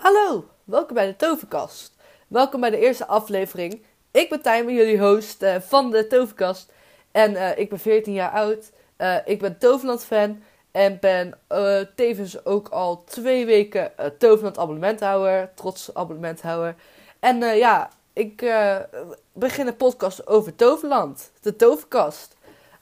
Hallo, welkom bij de Toverkast. Welkom bij de eerste aflevering. Ik ben Tijmen, jullie host uh, van de Toverkast. En uh, ik ben 14 jaar oud. Uh, ik ben Toverland-fan. En ben tevens ook al twee weken Toverland abonnementhouder. Trots abonnementhouder. En ja, ik begin een podcast over Toverland. De Toverkast.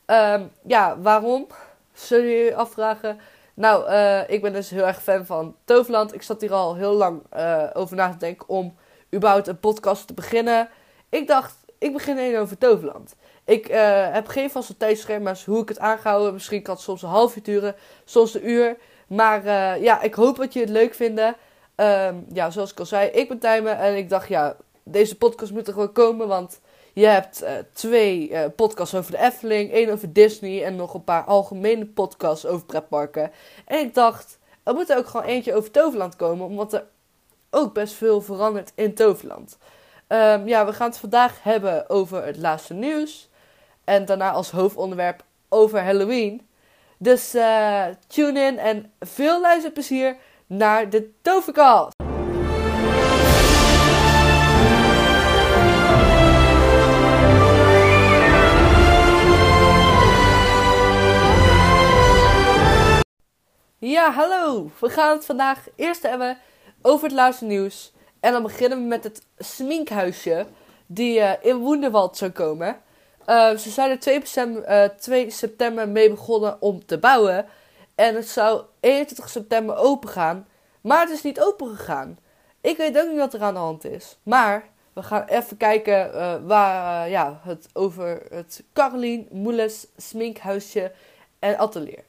Um, ja, waarom? Zullen jullie afvragen? Nou, uh, ik ben dus heel erg fan van Toverland. Ik zat hier al heel lang uh, over na te denken om überhaupt een podcast te beginnen. Ik dacht, ik begin één over Toverland. Ik uh, heb geen vaste tijdschema's hoe ik het aangehouden. Misschien kan het soms een half uur duren, soms een uur. Maar ja, ik hoop dat je het leuk vindt. Um, ja, zoals ik al zei, ik ben Tijmen en ik dacht, ja, deze podcast moet er gewoon komen, want je hebt uh, twee uh, podcasts over de Efteling, één over Disney en nog een paar algemene podcasts over pretparken. En ik dacht, er moet er ook gewoon eentje over Toverland komen, omdat er ook best veel verandert in Toverland. Um, ja, we gaan het vandaag hebben over het laatste nieuws. En daarna als hoofdonderwerp over Halloween. Dus uh, tune in en veel luisterplezier naar de Tovercast. Ja, hallo! We gaan het vandaag eerst hebben over het laatste nieuws. En dan beginnen we met het sminkhuisje die uh, in Woenderwald zou komen. Uh, ze zijn er 2 september, uh, 2 september mee begonnen om te bouwen. En het zou 21 september open gaan. Maar het is niet open gegaan. Ik weet ook niet wat er aan de hand is. Maar we gaan even kijken waar ja, het over het Carolien Moeles sminkhuisje en atelier.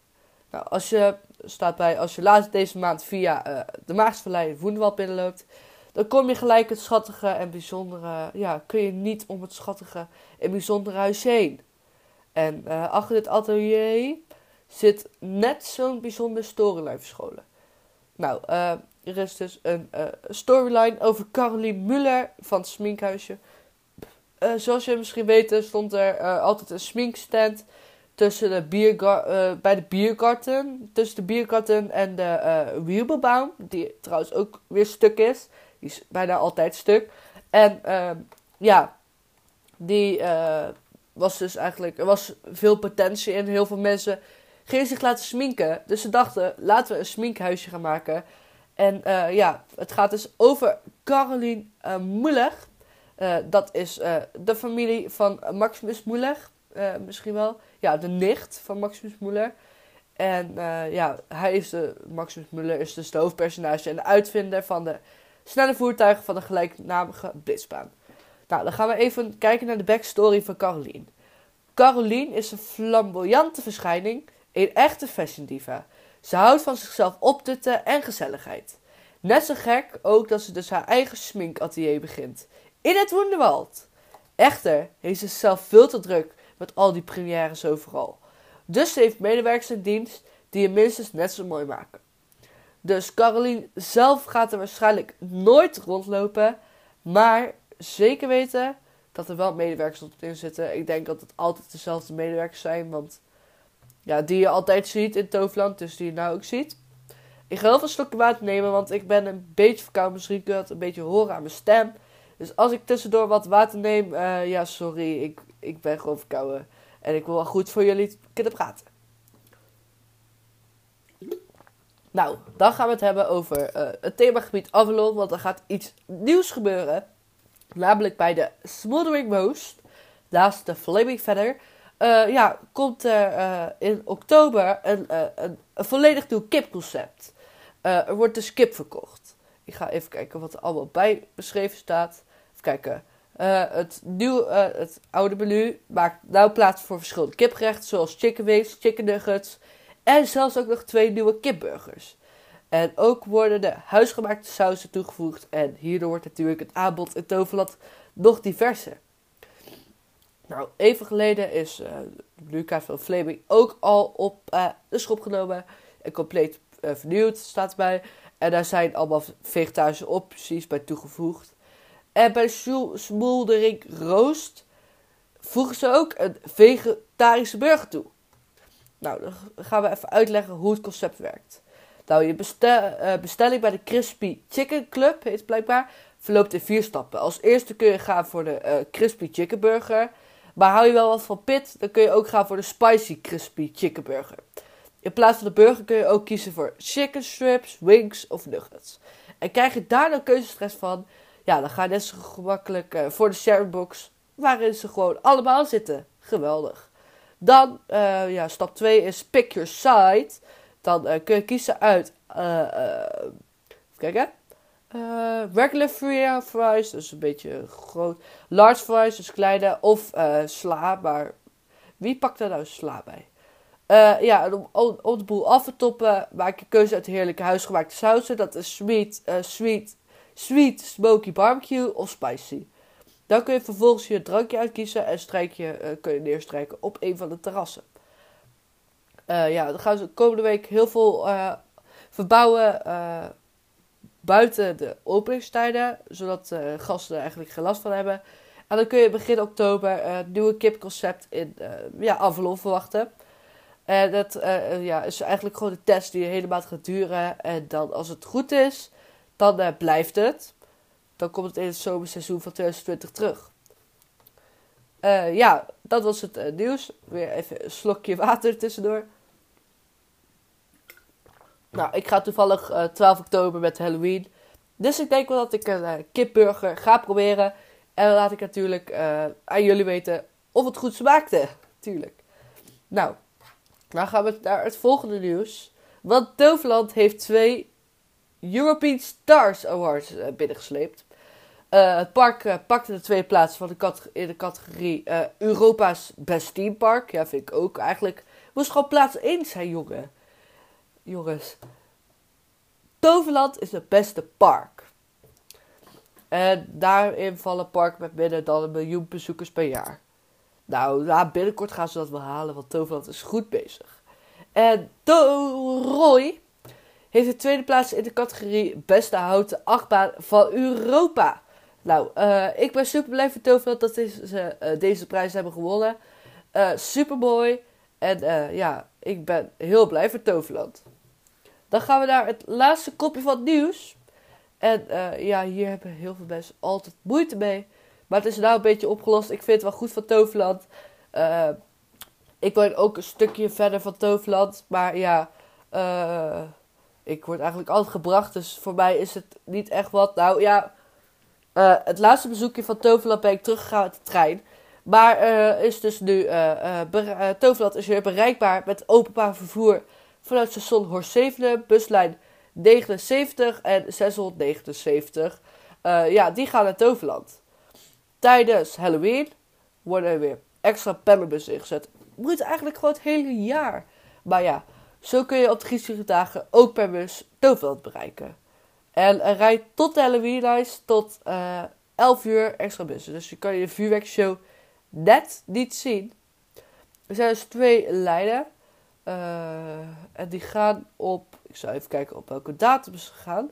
Nou, als je staat bij als je laatst deze maand via uh, de Maagdsvallei Woenwald binnenloopt, dan kom je gelijk het schattige en bijzondere, ja, kun je niet om het schattige en bijzondere huis heen. En uh, achter dit atelier zit net zo'n bijzonder storyline verscholen. Nou, uh, er is dus een storyline over Caroline Muller van het Sminkhuisje. zoals je misschien weet, stond er altijd een sminkstand tussen de biergar uh, bij de biergarten. Tussen de biergarten en de uh. Die trouwens ook weer stuk is. Die is bijna altijd stuk. En uh, ja, die uh, was dus eigenlijk. Er was veel potentie in. Heel veel mensen gingen zich laten sminken. Dus ze dachten, laten we een sminkhuisje gaan maken. En ja, het gaat dus over Caroline Muller. dat is de familie van Maximus Muller. misschien wel ja, de nicht van Maximus Muller. En uh, ja, hij is de, Maximus Muller is dus de hoofdpersonage en de uitvinder van de snelle voertuigen van de gelijknamige blitzbaan. Nou, dan gaan we even kijken naar de backstory van Caroline. Caroline is een flamboyante verschijning, een echte fashion diva. Ze houdt van zichzelf optutten en gezelligheid. Net zo gek ook dat ze dus haar eigen sminkatelier begint. In het Wonderwald. Echter heeft ze zelf veel te druk met al die premières overal. Dus ze heeft medewerkers in dienst die je minstens net zo mooi maken. Dus Caroline zelf gaat er waarschijnlijk nooit rondlopen, maar zeker weten dat er wel medewerkers op in zitten. Ik denk dat het altijd dezelfde medewerkers zijn, want ja, die je altijd ziet in Toverland, dus die je nou ook ziet. Ik ga heel veel water nemen, want ik ben een beetje verkouden. Misschien kun je het een beetje horen aan mijn stem. Dus als ik tussendoor wat water neem, uh, ja, sorry, ik, ik ben gewoon verkouden. En ik wil wel goed voor jullie kunnen praten. Nou, dan gaan we het hebben over uh, het themagebied Avalon, want er gaat iets nieuws gebeuren. Namelijk bij de Smoldering Most, naast de Flaming Feather, uh, ja, komt er in oktober een, een, een, volledig nieuw kipconcept. er wordt dus kip verkocht. Ik ga even kijken wat er allemaal bij beschreven staat. Even kijken. Uh, het, uh, het oude menu maakt nou plaats voor verschillende kipgerechten, zoals chicken wings, chicken nuggets en zelfs ook nog twee nieuwe kipburgers. En ook worden de huisgemaakte sausen toegevoegd en hierdoor wordt natuurlijk het aanbod in Toverland nog diverser. Nou, even geleden is uh, Lucas van Fleming ook al op de schop genomen en compleet vernieuwd, staat erbij. En daar zijn allemaal vegetarische opties bij toegevoegd. En bij Smoldering Roost voegen ze ook een vegetarische burger toe. Nou, dan gaan we even uitleggen hoe het concept werkt. Nou, je eh, bestelling bij de Crispy Chicken Club, heet het blijkbaar, verloopt in vier stappen. Als eerste kun je gaan voor de eh, Crispy Chicken Burger. Maar hou je wel wat van pit, dan kun je ook gaan voor de Spicy Crispy Chicken Burger. In plaats van de burger kun je ook kiezen voor chicken strips, wings of nuggets. En krijg je daar dan keuzestress van, ja, dan ga je zo gemakkelijk uh, voor de sharebox, waarin ze gewoon allemaal zitten. Geweldig. Dan, uh, ja, stap 2 is pick your side. Dan uh, kun je kiezen uit, even kijken, regular fries, dus een beetje groot. Large fries, dus kleine, of sla, maar wie pakt daar nou sla bij? Ja, om, om, de boel af te toppen, maak je keuze uit heerlijke huisgemaakte sausen. Dat is sweet, sweet, sweet, smoky barbecue of spicy. Dan kun je vervolgens je drankje uitkiezen en strijk je, uh, kun je neerstrijken op een van de terrassen. ja, dan gaan ze komende week heel veel verbouwen buiten de openingstijden, zodat gasten er eigenlijk geen last van hebben. En dan kun je begin oktober een nieuwe kipconcept in ja, Avalon verwachten. En dat ja, is eigenlijk gewoon een test die helemaal gaat duren. En dan, als het goed is, dan uh, blijft het. Dan komt het in het zomerseizoen van 2020 terug. Uh, ja, dat was het nieuws. Weer even een slokje water tussendoor. Nou, ik ga toevallig 12 oktober met Halloween. Dus ik denk wel dat ik een kipburger ga proberen. En dan laat ik natuurlijk aan jullie weten of het goed smaakte. Tuurlijk. Nou, dan gaan we naar het volgende nieuws. Want Toverland heeft twee European Stars Awards uh, binnengesleept. Uh, het park uh, pakte de twee plaatsen van de in de categorie Europa's Best Team Park. Ja, vind ik ook eigenlijk. Moest gewoon plaats 1 zijn, jongen. Jongens. Toverland is het beste park. En daarin vallen parken met minder dan een miljoen bezoekers per jaar. Nou, ja, binnenkort gaan ze dat wel halen, want Toverland is goed bezig. En Roy heeft de tweede plaats in de categorie Beste Houten achtbaan van Europa. Nou, uh, ik ben super blij voor Toverland dat ze uh, deze prijs hebben gewonnen. Uh, super mooi. En ja, ik ben heel blij voor Toverland. Dan gaan we naar het laatste kopje van het nieuws. En ja, hier hebben heel veel mensen altijd moeite mee. Maar het is nou een beetje opgelost. Ik vind het wel goed van Toverland. Ik word ook een stukje verder van Toverland. Maar ja, uh, ik word eigenlijk altijd gebracht. Dus voor mij is het niet echt wat. Nou ja, uh, het laatste bezoekje van Toverland ben ik teruggegaan met de trein. Maar is dus nu, Toverland is weer bereikbaar met openbaar vervoer vanuit station Horsevenen, buslijn 79 en 679. ja, die gaan naar Toverland. Tijdens Halloween worden er weer extra pannenbussen ingezet. Moet eigenlijk gewoon het hele jaar. Maar ja, zo kun je op de griezige dagen ook per bus Toverland bereiken. En er rijdt tot de Halloween-lijst tot uh, eh, 11 uur extra bussen. Dus je kan je vuurwerkshow net niet zien. Er zijn dus twee lijnen. Uh, en die gaan op. Ik zal even kijken op welke datum ze gaan.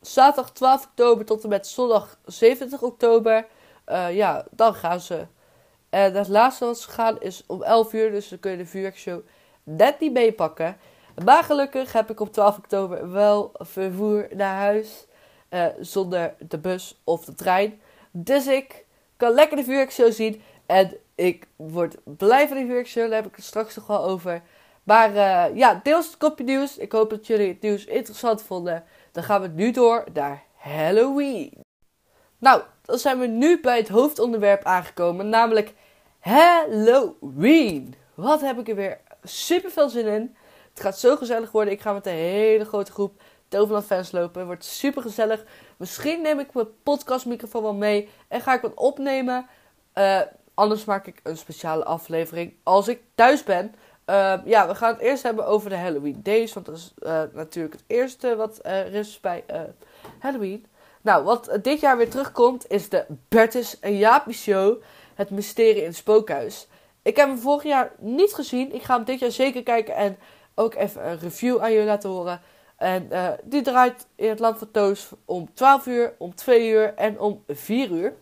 Zaterdag 12 oktober tot en met zondag 27 oktober. Ja, dan gaan ze. En het laatste wat ze gaan is om 11 uur. Dus dan kun je de vuurwerkshow net niet meepakken. Maar gelukkig heb ik op 12 oktober wel vervoer naar huis. Uh, zonder de bus of de trein. Dus ik kan lekker de vuurwerkshow zien. En ik word blij van die vuurwerkshow. Daar heb ik het straks nog wel over. Maar uh, ja, deels het kopje nieuws. Ik hoop dat jullie het nieuws interessant vonden. Dan gaan we nu door naar Halloween. Nou, dan zijn we nu bij het hoofdonderwerp aangekomen, namelijk Halloween. Wat heb ik er weer super veel zin in. Het gaat zo gezellig worden. Ik ga met een hele grote groep Toverland fans lopen. Het wordt super gezellig. Misschien neem ik mijn podcastmicrofoon wel mee en ga ik wat opnemen. Uh, anders maak ik een speciale aflevering als ik thuis ben. Uh, ja, we gaan het eerst hebben over de Halloween Days. Want dat is uh, natuurlijk het eerste wat er is bij uh, Halloween. Nou, wat dit jaar weer terugkomt is de Bertus en Jaapie Show. Het mysterie in het spookhuis. Ik heb hem vorig jaar niet gezien. Ik ga hem dit jaar zeker kijken en ook even een review aan jullie laten horen. En die draait in het Land van Toos om 12 uur, om 2 uur en om 4 uur.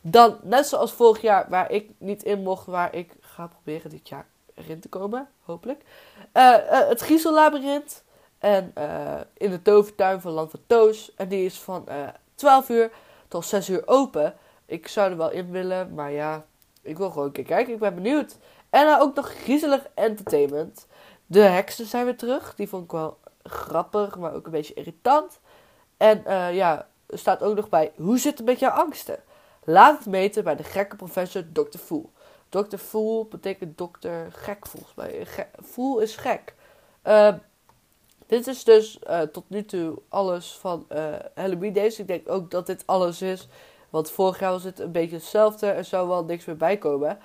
Dan, net zoals vorig jaar, waar ik niet in mocht, waar ik ga proberen dit jaar erin te komen, hopelijk. Uh, uh, het Griezellabyrinth. En eh, in de tovertuin van Land van Toos. En die is van uh, 12 uur tot 6 uur open. Ik zou er wel in willen, maar ja, ik wil gewoon een keer kijken. Ik ben benieuwd. En dan ook nog griezelig entertainment. De heksen zijn weer terug. Die vond ik wel grappig, maar ook een beetje irritant. En uh, ja, er staat ook nog bij: hoe zit het met jouw angsten? Laat het meten bij de gekke professor Dr. Fool. Dr. Fool betekent dokter gek volgens mij. Fool is gek. Uh, dit is dus uh, tot nu toe alles van uh, Halloween Days. Ik denk ook dat dit alles is. Want vorig jaar was het een beetje hetzelfde. Er zou wel niks meer bij komen.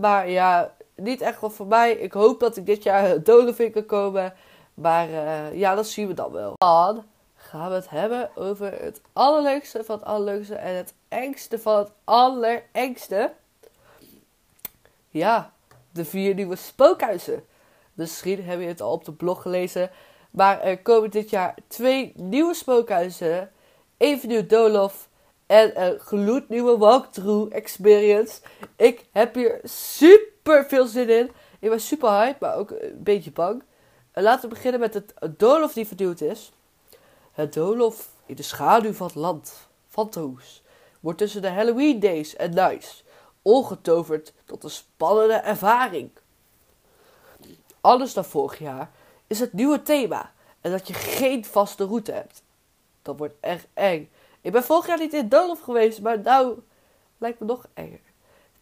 maar ja, niet echt wel voor mij. Ik hoop dat ik dit jaar Dolefin kan komen. Maar ja, dat zien we dan wel. Dan gaan we het hebben over het allerleukste van het allerleukste. En het engste van het allerengste. Ja, de vier nieuwe spookhuizen. Misschien heb je het al op de blog gelezen. Maar er komen dit jaar twee nieuwe spookhuizen. Even nieuw Dolof en een gloednieuwe walkthrough experience. Ik heb hier super veel zin in. Ik ben super hype, maar ook een beetje bang. Laten we beginnen met het Dolof die vernieuwd is. Het Dolof in de schaduw van het land van wordt tussen de Halloween days en nights ongetoverd tot een spannende ervaring. Alles dan vorig jaar is het nieuwe thema en dat je geen vaste route hebt. Dat wordt echt eng. Ik ben vorig jaar niet in Dolof geweest, maar nou lijkt me nog enger.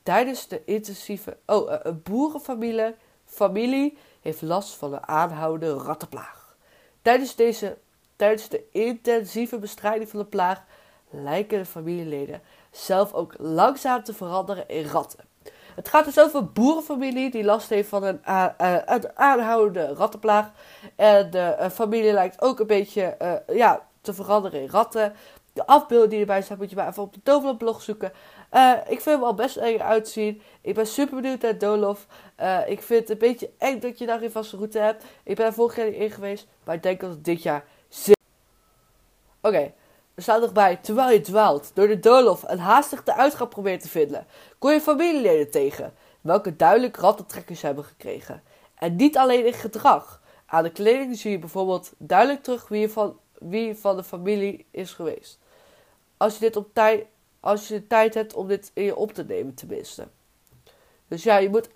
Tijdens de intensieve. Oh, eh, een boerenfamilie familie heeft last van een aanhoudende rattenplaag. Tijdens, deze, tijdens de intensieve bestrijding van de plaag lijken de familieleden zelf ook langzaam te veranderen in ratten. Het gaat dus over een boerenfamilie die last heeft van een, uh, aanhoudende rattenplaag. En de uh, familie lijkt ook een beetje ja, te veranderen in ratten. De afbeelding die erbij staat moet je maar even op de Toverblog zoeken. ik vind hem al best eng uitzien. Ik ben super benieuwd naar Dolof. ik vind het een beetje eng dat je daar geen vaste route hebt. Ik ben er vorig jaar niet in geweest. Maar ik denk dat het dit jaar zit. Oké. Er staat nog bij, terwijl je dwaalt door de doolhof en haastig de uitgang probeert te vinden, kom je familieleden tegen, welke duidelijk rattentrekkers hebben gekregen. En niet alleen in gedrag. Aan de kleding zie je bijvoorbeeld duidelijk terug wie van, wie van de familie is geweest. Als je, dit op tijd, als je de tijd hebt om dit in je op te nemen, tenminste. Dus ja, je moet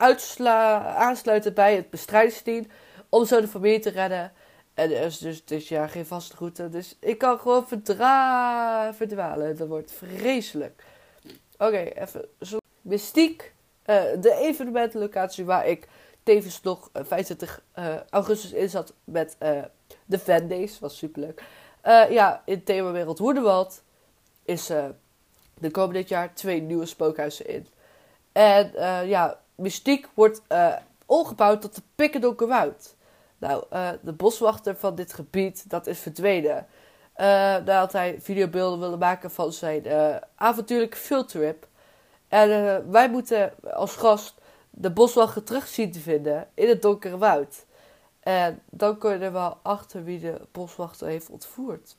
aansluiten bij het bestrijdingsteam om zo de familie te redden. En er is dus dit jaar geen vaste route. Dus ik kan gewoon verdra verdwalen. Dat wordt vreselijk. Oké, even. Zo. Mystiek. Uh, de evenementenlocatie waar ik tevens nog 25 uh, eh, augustus in zat met uh, de Fan Days. Was superleuk. ja, in themawereld Woerdewald is er komen dit jaar twee nieuwe spookhuizen in. En ja, Mystiek wordt omgebouwd tot de Pikkendonker Woud. Nou, de boswachter van dit gebied, dat is verdwenen. Nadat hij videobeelden wilde maken van zijn avontuurlijke fieldtrip. En wij moeten als gast de boswachter terug zien te vinden in het donkere woud. En dan kun je er wel achter wie de boswachter heeft ontvoerd.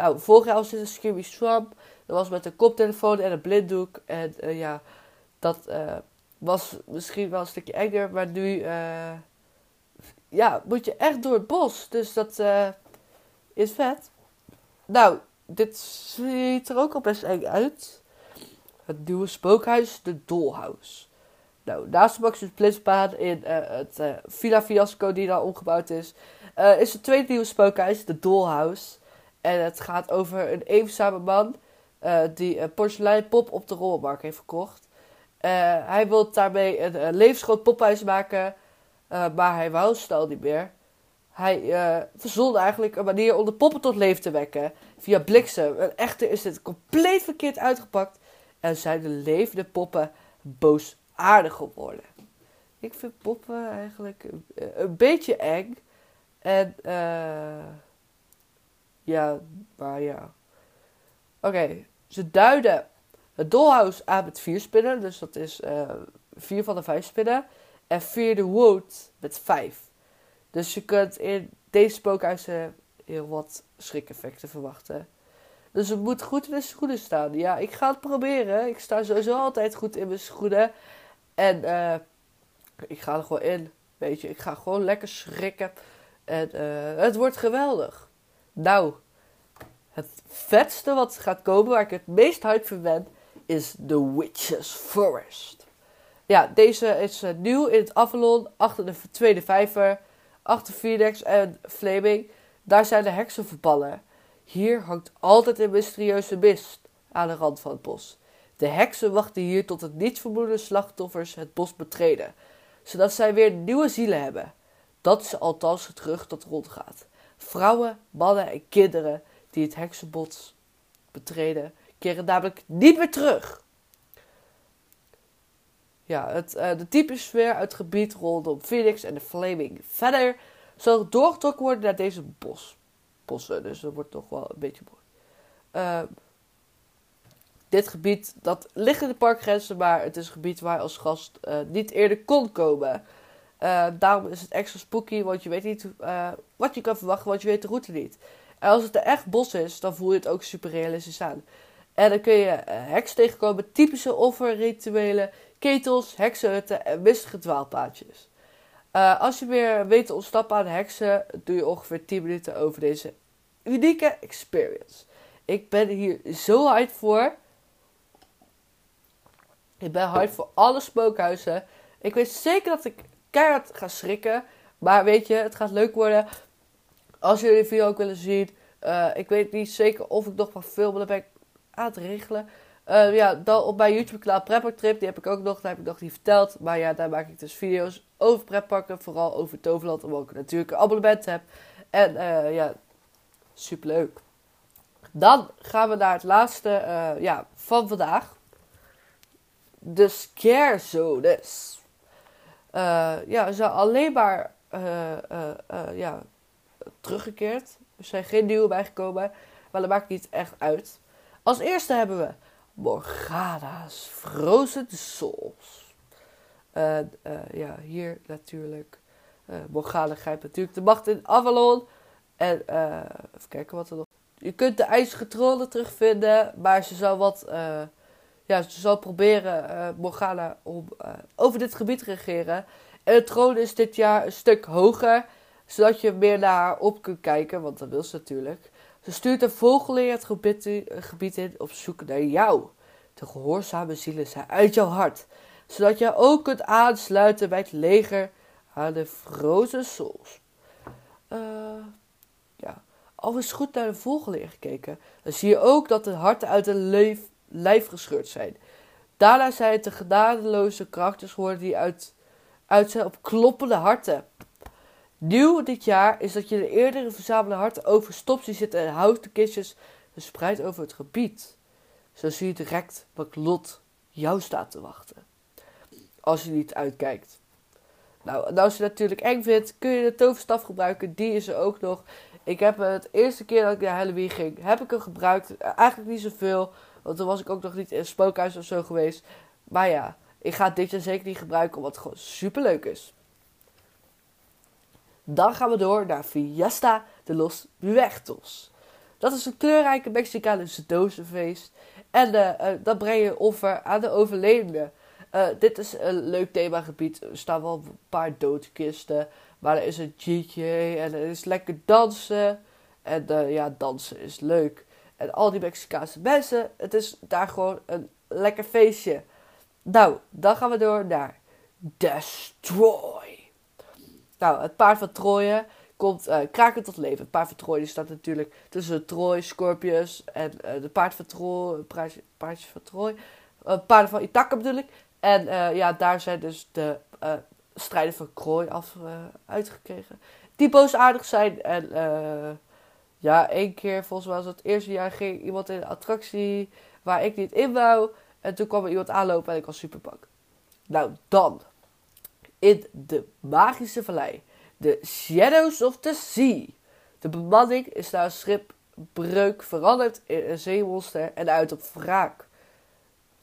Nou, vorig jaar was dit een Screamy Swamp. Dat was met een koptelefoon en een blinddoek. En ja, dat was misschien wel een stukje enger. Maar nu ja, moet je echt door het bos. Dus dat uh, is vet. Nou, dit ziet er ook al best eng uit. Het nieuwe spookhuis, de Dollhouse. Nou, naast de Maximus Blitzbaan in uh, het uh, Villa Fiasco die daar omgebouwd is, is het tweede nieuwe spookhuis, de Dollhouse. En het gaat over een eenzame man die een porseleinpop op de rolmarkt heeft verkocht. hij wil daarmee een, levensgroot pophuis maken maar hij wou snel niet meer. Hij uh, verzon eigenlijk een manier om de poppen tot leven te wekken. Via bliksem. En echter is dit compleet verkeerd uitgepakt. En zijn de levende poppen boosaardig geworden. Ik vind poppen eigenlijk een, een beetje eng. En uh, ja, maar ja. Oké, ze duiden het dollhouse aan met vier spinnen. Dus dat is uh, vier van de vijf spinnen. En Fear the Wood met 5. Dus je kunt in deze spookhuizen heel wat schrik-effecten verwachten. Dus het moet goed in de schoenen staan. Ja, ik ga het proberen. Ik sta sowieso altijd goed in mijn schoenen. En uh, ik ga er gewoon in. Weet je, ik ga gewoon lekker schrikken. En eh, het wordt geweldig. Nou, het vetste wat gaat komen, waar ik het meest hype voor ben, is The Witch's Forest. Ja, deze is uh, nieuw in het Avalon, achter de tweede vijver, achter Phoenix en Flaming. Daar zijn de heksen verballen. Hier hangt altijd een mysterieuze mist aan de rand van het bos. De heksen wachten hier tot het nietsvermoedende slachtoffers het bos betreden, zodat zij weer nieuwe zielen hebben. Dat is althans het gerucht dat rondgaat. Vrouwen, mannen en kinderen die het heksenbos betreden, keren namelijk niet meer terug. Ja, het, uh, de typische sfeer uit het gebied rondom Phoenix en de Flaming Verder zal doorgetrokken worden naar deze bos. bossen. Dus dat wordt toch wel een beetje mooi. Uh, dit gebied, dat ligt in de parkgrenzen, maar het is een gebied waar je als gast uh, niet eerder kon komen. Uh, daarom is het extra spooky, want je weet niet uh, wat je kan verwachten, want je weet de route niet. En als het er echt bos is, dan voel je het ook super realistisch aan. En dan kun je heks tegenkomen, typische offerrituelen, ketels, heksenhutten en mistige dwaalpaadjes. als je weer weet te ontsnappen aan heksen, doe je ongeveer 10 minuten over deze unieke experience. Ik ben hier zo hyped voor. Ik ben hyped voor alle spookhuizen. Ik weet zeker dat ik keihard ga schrikken. Maar weet je, het gaat leuk worden. Als jullie de video ook willen zien. Uh, ik weet niet zeker of ik nog mag filmen. Dan ben ik aan het regelen. Uh, ja, dan op mijn YouTube kanaal Prepper Trip. Die heb ik ook nog. Daar heb ik nog niet verteld. Maar ja, daar maak ik dus video's over pretparken. Vooral over Toverland. Omdat ik natuurlijk een abonnement heb. En uh, ja, superleuk. Dan gaan we naar het laatste ja, van vandaag de scare zones. Uh, ja, ze zijn alleen maar uh, uh, ja, teruggekeerd. Er zijn geen nieuwe bijgekomen. Maar dat maakt niet echt uit. Als eerste hebben we Morgana's Frozen Souls. ja, hier natuurlijk. Morgana grijpt natuurlijk de macht in Avalon. En even kijken wat er nog. Je kunt de trollen terugvinden. Maar ze zou wat ja, ze zal proberen uh, Morgana om uh, over dit gebied te regeren. En de troon is dit jaar een stuk hoger, zodat je meer naar haar op kunt kijken, want dat wil ze natuurlijk. Ze stuurt een vogelleer het gebied, uh, gebied in op zoek naar jou. De gehoorzame zielen zijn uit jouw hart, zodat je ook kunt aansluiten bij het leger aan de Frozen Souls. ja, al is goed naar de vogelleer gekeken, dan zie je ook dat de harten uit een leef lijf gescheurd zijn. Daarna zijn het de genadeloze karakters geworden die uit, uit zijn op kloppende harten. Nieuw dit jaar is dat je de eerdere verzamelde harten over ziet zitten en houten kistjes verspreid over het gebied. Zo zie je direct wat lot jou staat te wachten. Als je niet uitkijkt. Nou, en als je het natuurlijk eng vindt, kun je de toverstaf gebruiken. Die is er ook nog. Ik heb het eerste keer dat ik naar Halloween ging, heb ik hem gebruikt. Eigenlijk niet zoveel. Want toen was ik ook nog niet in een spookhuis of zo geweest. Maar ja, ik ga dit jaar zeker niet gebruiken omdat het gewoon super leuk is. Dan gaan we door naar Fiesta de los Muertos. Dat is een kleurrijke Mexicaanse dozenfeest. En uh, uh, dat breng je offer aan de overlevenden. Uh, dit is een leuk themagebied. Er staan wel een paar doodkisten. Maar er is een DJ en er is lekker dansen. En ja, dansen is leuk. En al die Mexicaanse mensen. Het is daar gewoon een lekker feestje. Nou, dan gaan we door naar Destroy. Nou, het paard van Troje komt uh, kraken tot leven. Het paard van Troje staat natuurlijk tussen Troy, Scorpius en uh, de paard van Troje. Paardje van Troje. Uh, paarden van Ithaca bedoel ik. En ja, daar zijn dus de strijden van Krooi af uitgekregen. Die boosaardig zijn en ja, één keer, volgens mij was het, eerste jaar, ging iemand in een attractie waar ik niet in wou. En toen kwam er iemand aanlopen en ik was super bang. Nou, dan. In de magische vallei. De Shadows of the Sea. De bemanning is naar een schipbreuk veranderd in een zeemonster en uit op wraak.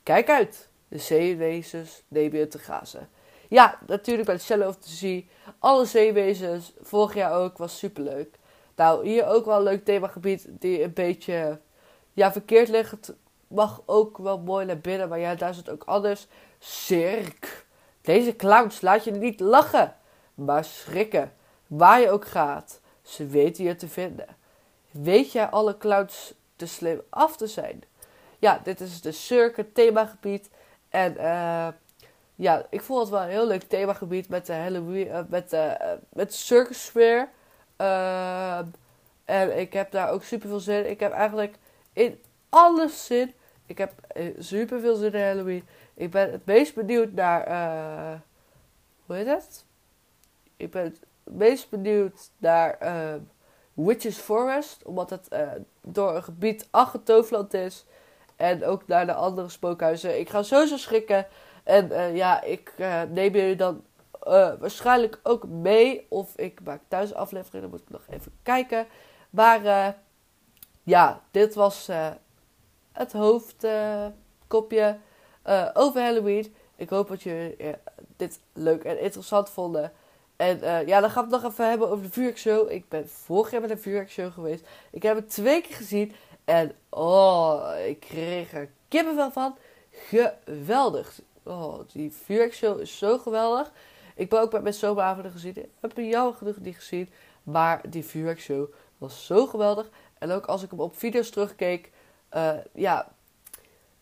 Kijk uit. De zeewezens nemen je te grazen. Ja, natuurlijk bij de Shadow of the Sea. Alle zeewezens, vorig jaar ook, was superleuk. Nou, hier ook wel een leuk themagebied die een beetje ja, verkeerd ligt. mag ook wel mooi naar binnen, maar ja, daar het ook anders. Cirque. Deze clowns laat je niet lachen, maar schrikken. Waar je ook gaat, ze weten je te vinden. Weet jij alle clowns te slim af te zijn? Ja, dit is de Cirque themagebied. En uh, ja, ik vond het wel een heel leuk themagebied met de Halloween, uh, met de, uh, met circus sfeer. Ehm, en ik heb daar ook super veel zin. Ik heb eigenlijk in alles zin. Ik heb super veel zin in Halloween. Ik ben het meest benieuwd naar. hoe heet het? Ik ben het meest benieuwd naar uh, Witches Forest. Omdat het door een gebied achter Toverland is. En ook naar de andere spookhuizen. Ik ga sowieso schrikken. En ja, ik neem jullie dan waarschijnlijk ook mee. Of ik maak thuis aflevering. Dan moet ik nog even kijken. Maar ja, dit was het hoofdkopje over Halloween. Ik hoop dat jullie dit leuk en interessant vonden. En uh, ja, dan gaan we het nog even hebben over de vuurwerkshow. Ik ben vorig jaar met een vuurwerkshow geweest. Ik heb het twee keer gezien. En oh, ik kreeg er kippenvel van. Geweldig. Oh, die vuurwerkshow is zo geweldig. Ik ben ook met zomeravonden gezien. Ik heb er jammer genoeg niet gezien. Maar die vuurwerkshow was zo geweldig. En ook als ik hem op video's terugkeek. Uh, ja,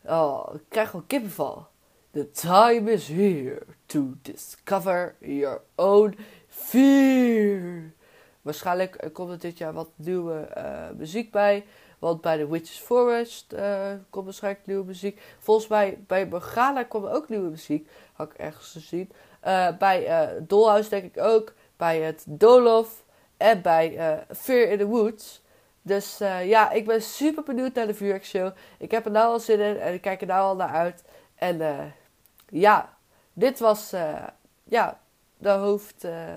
oh, ik krijg gewoon kippenval. The time is here to discover your own fear. Waarschijnlijk komt er dit jaar wat nieuwe uh, muziek bij. Want bij de Witches Forest komt waarschijnlijk nieuwe muziek. Volgens mij bij Begala er ook nieuwe muziek. Had ik ergens gezien. Uh, bij Dollhouse denk ik ook. Bij het Dolof. En bij Fear in the Woods. Dus ja, ik ben super benieuwd naar de vuurwerkshow. Ik heb er nou al zin in en ik kijk er nou al naar uit. En ja, dit was uh, ja, de hoofd. Uh...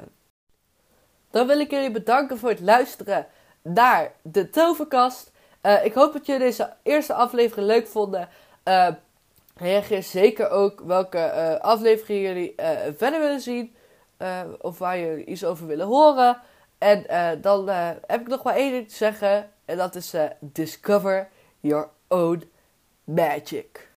Dan wil ik jullie bedanken voor het luisteren naar de Toverkast. Uh, ik hoop dat jullie deze eerste aflevering leuk vonden. Reageer zeker ook welke afleveringen jullie verder willen zien. of waar jullie iets over willen horen. En dan heb ik nog maar één ding te zeggen. En dat is Discover Your Own Magic.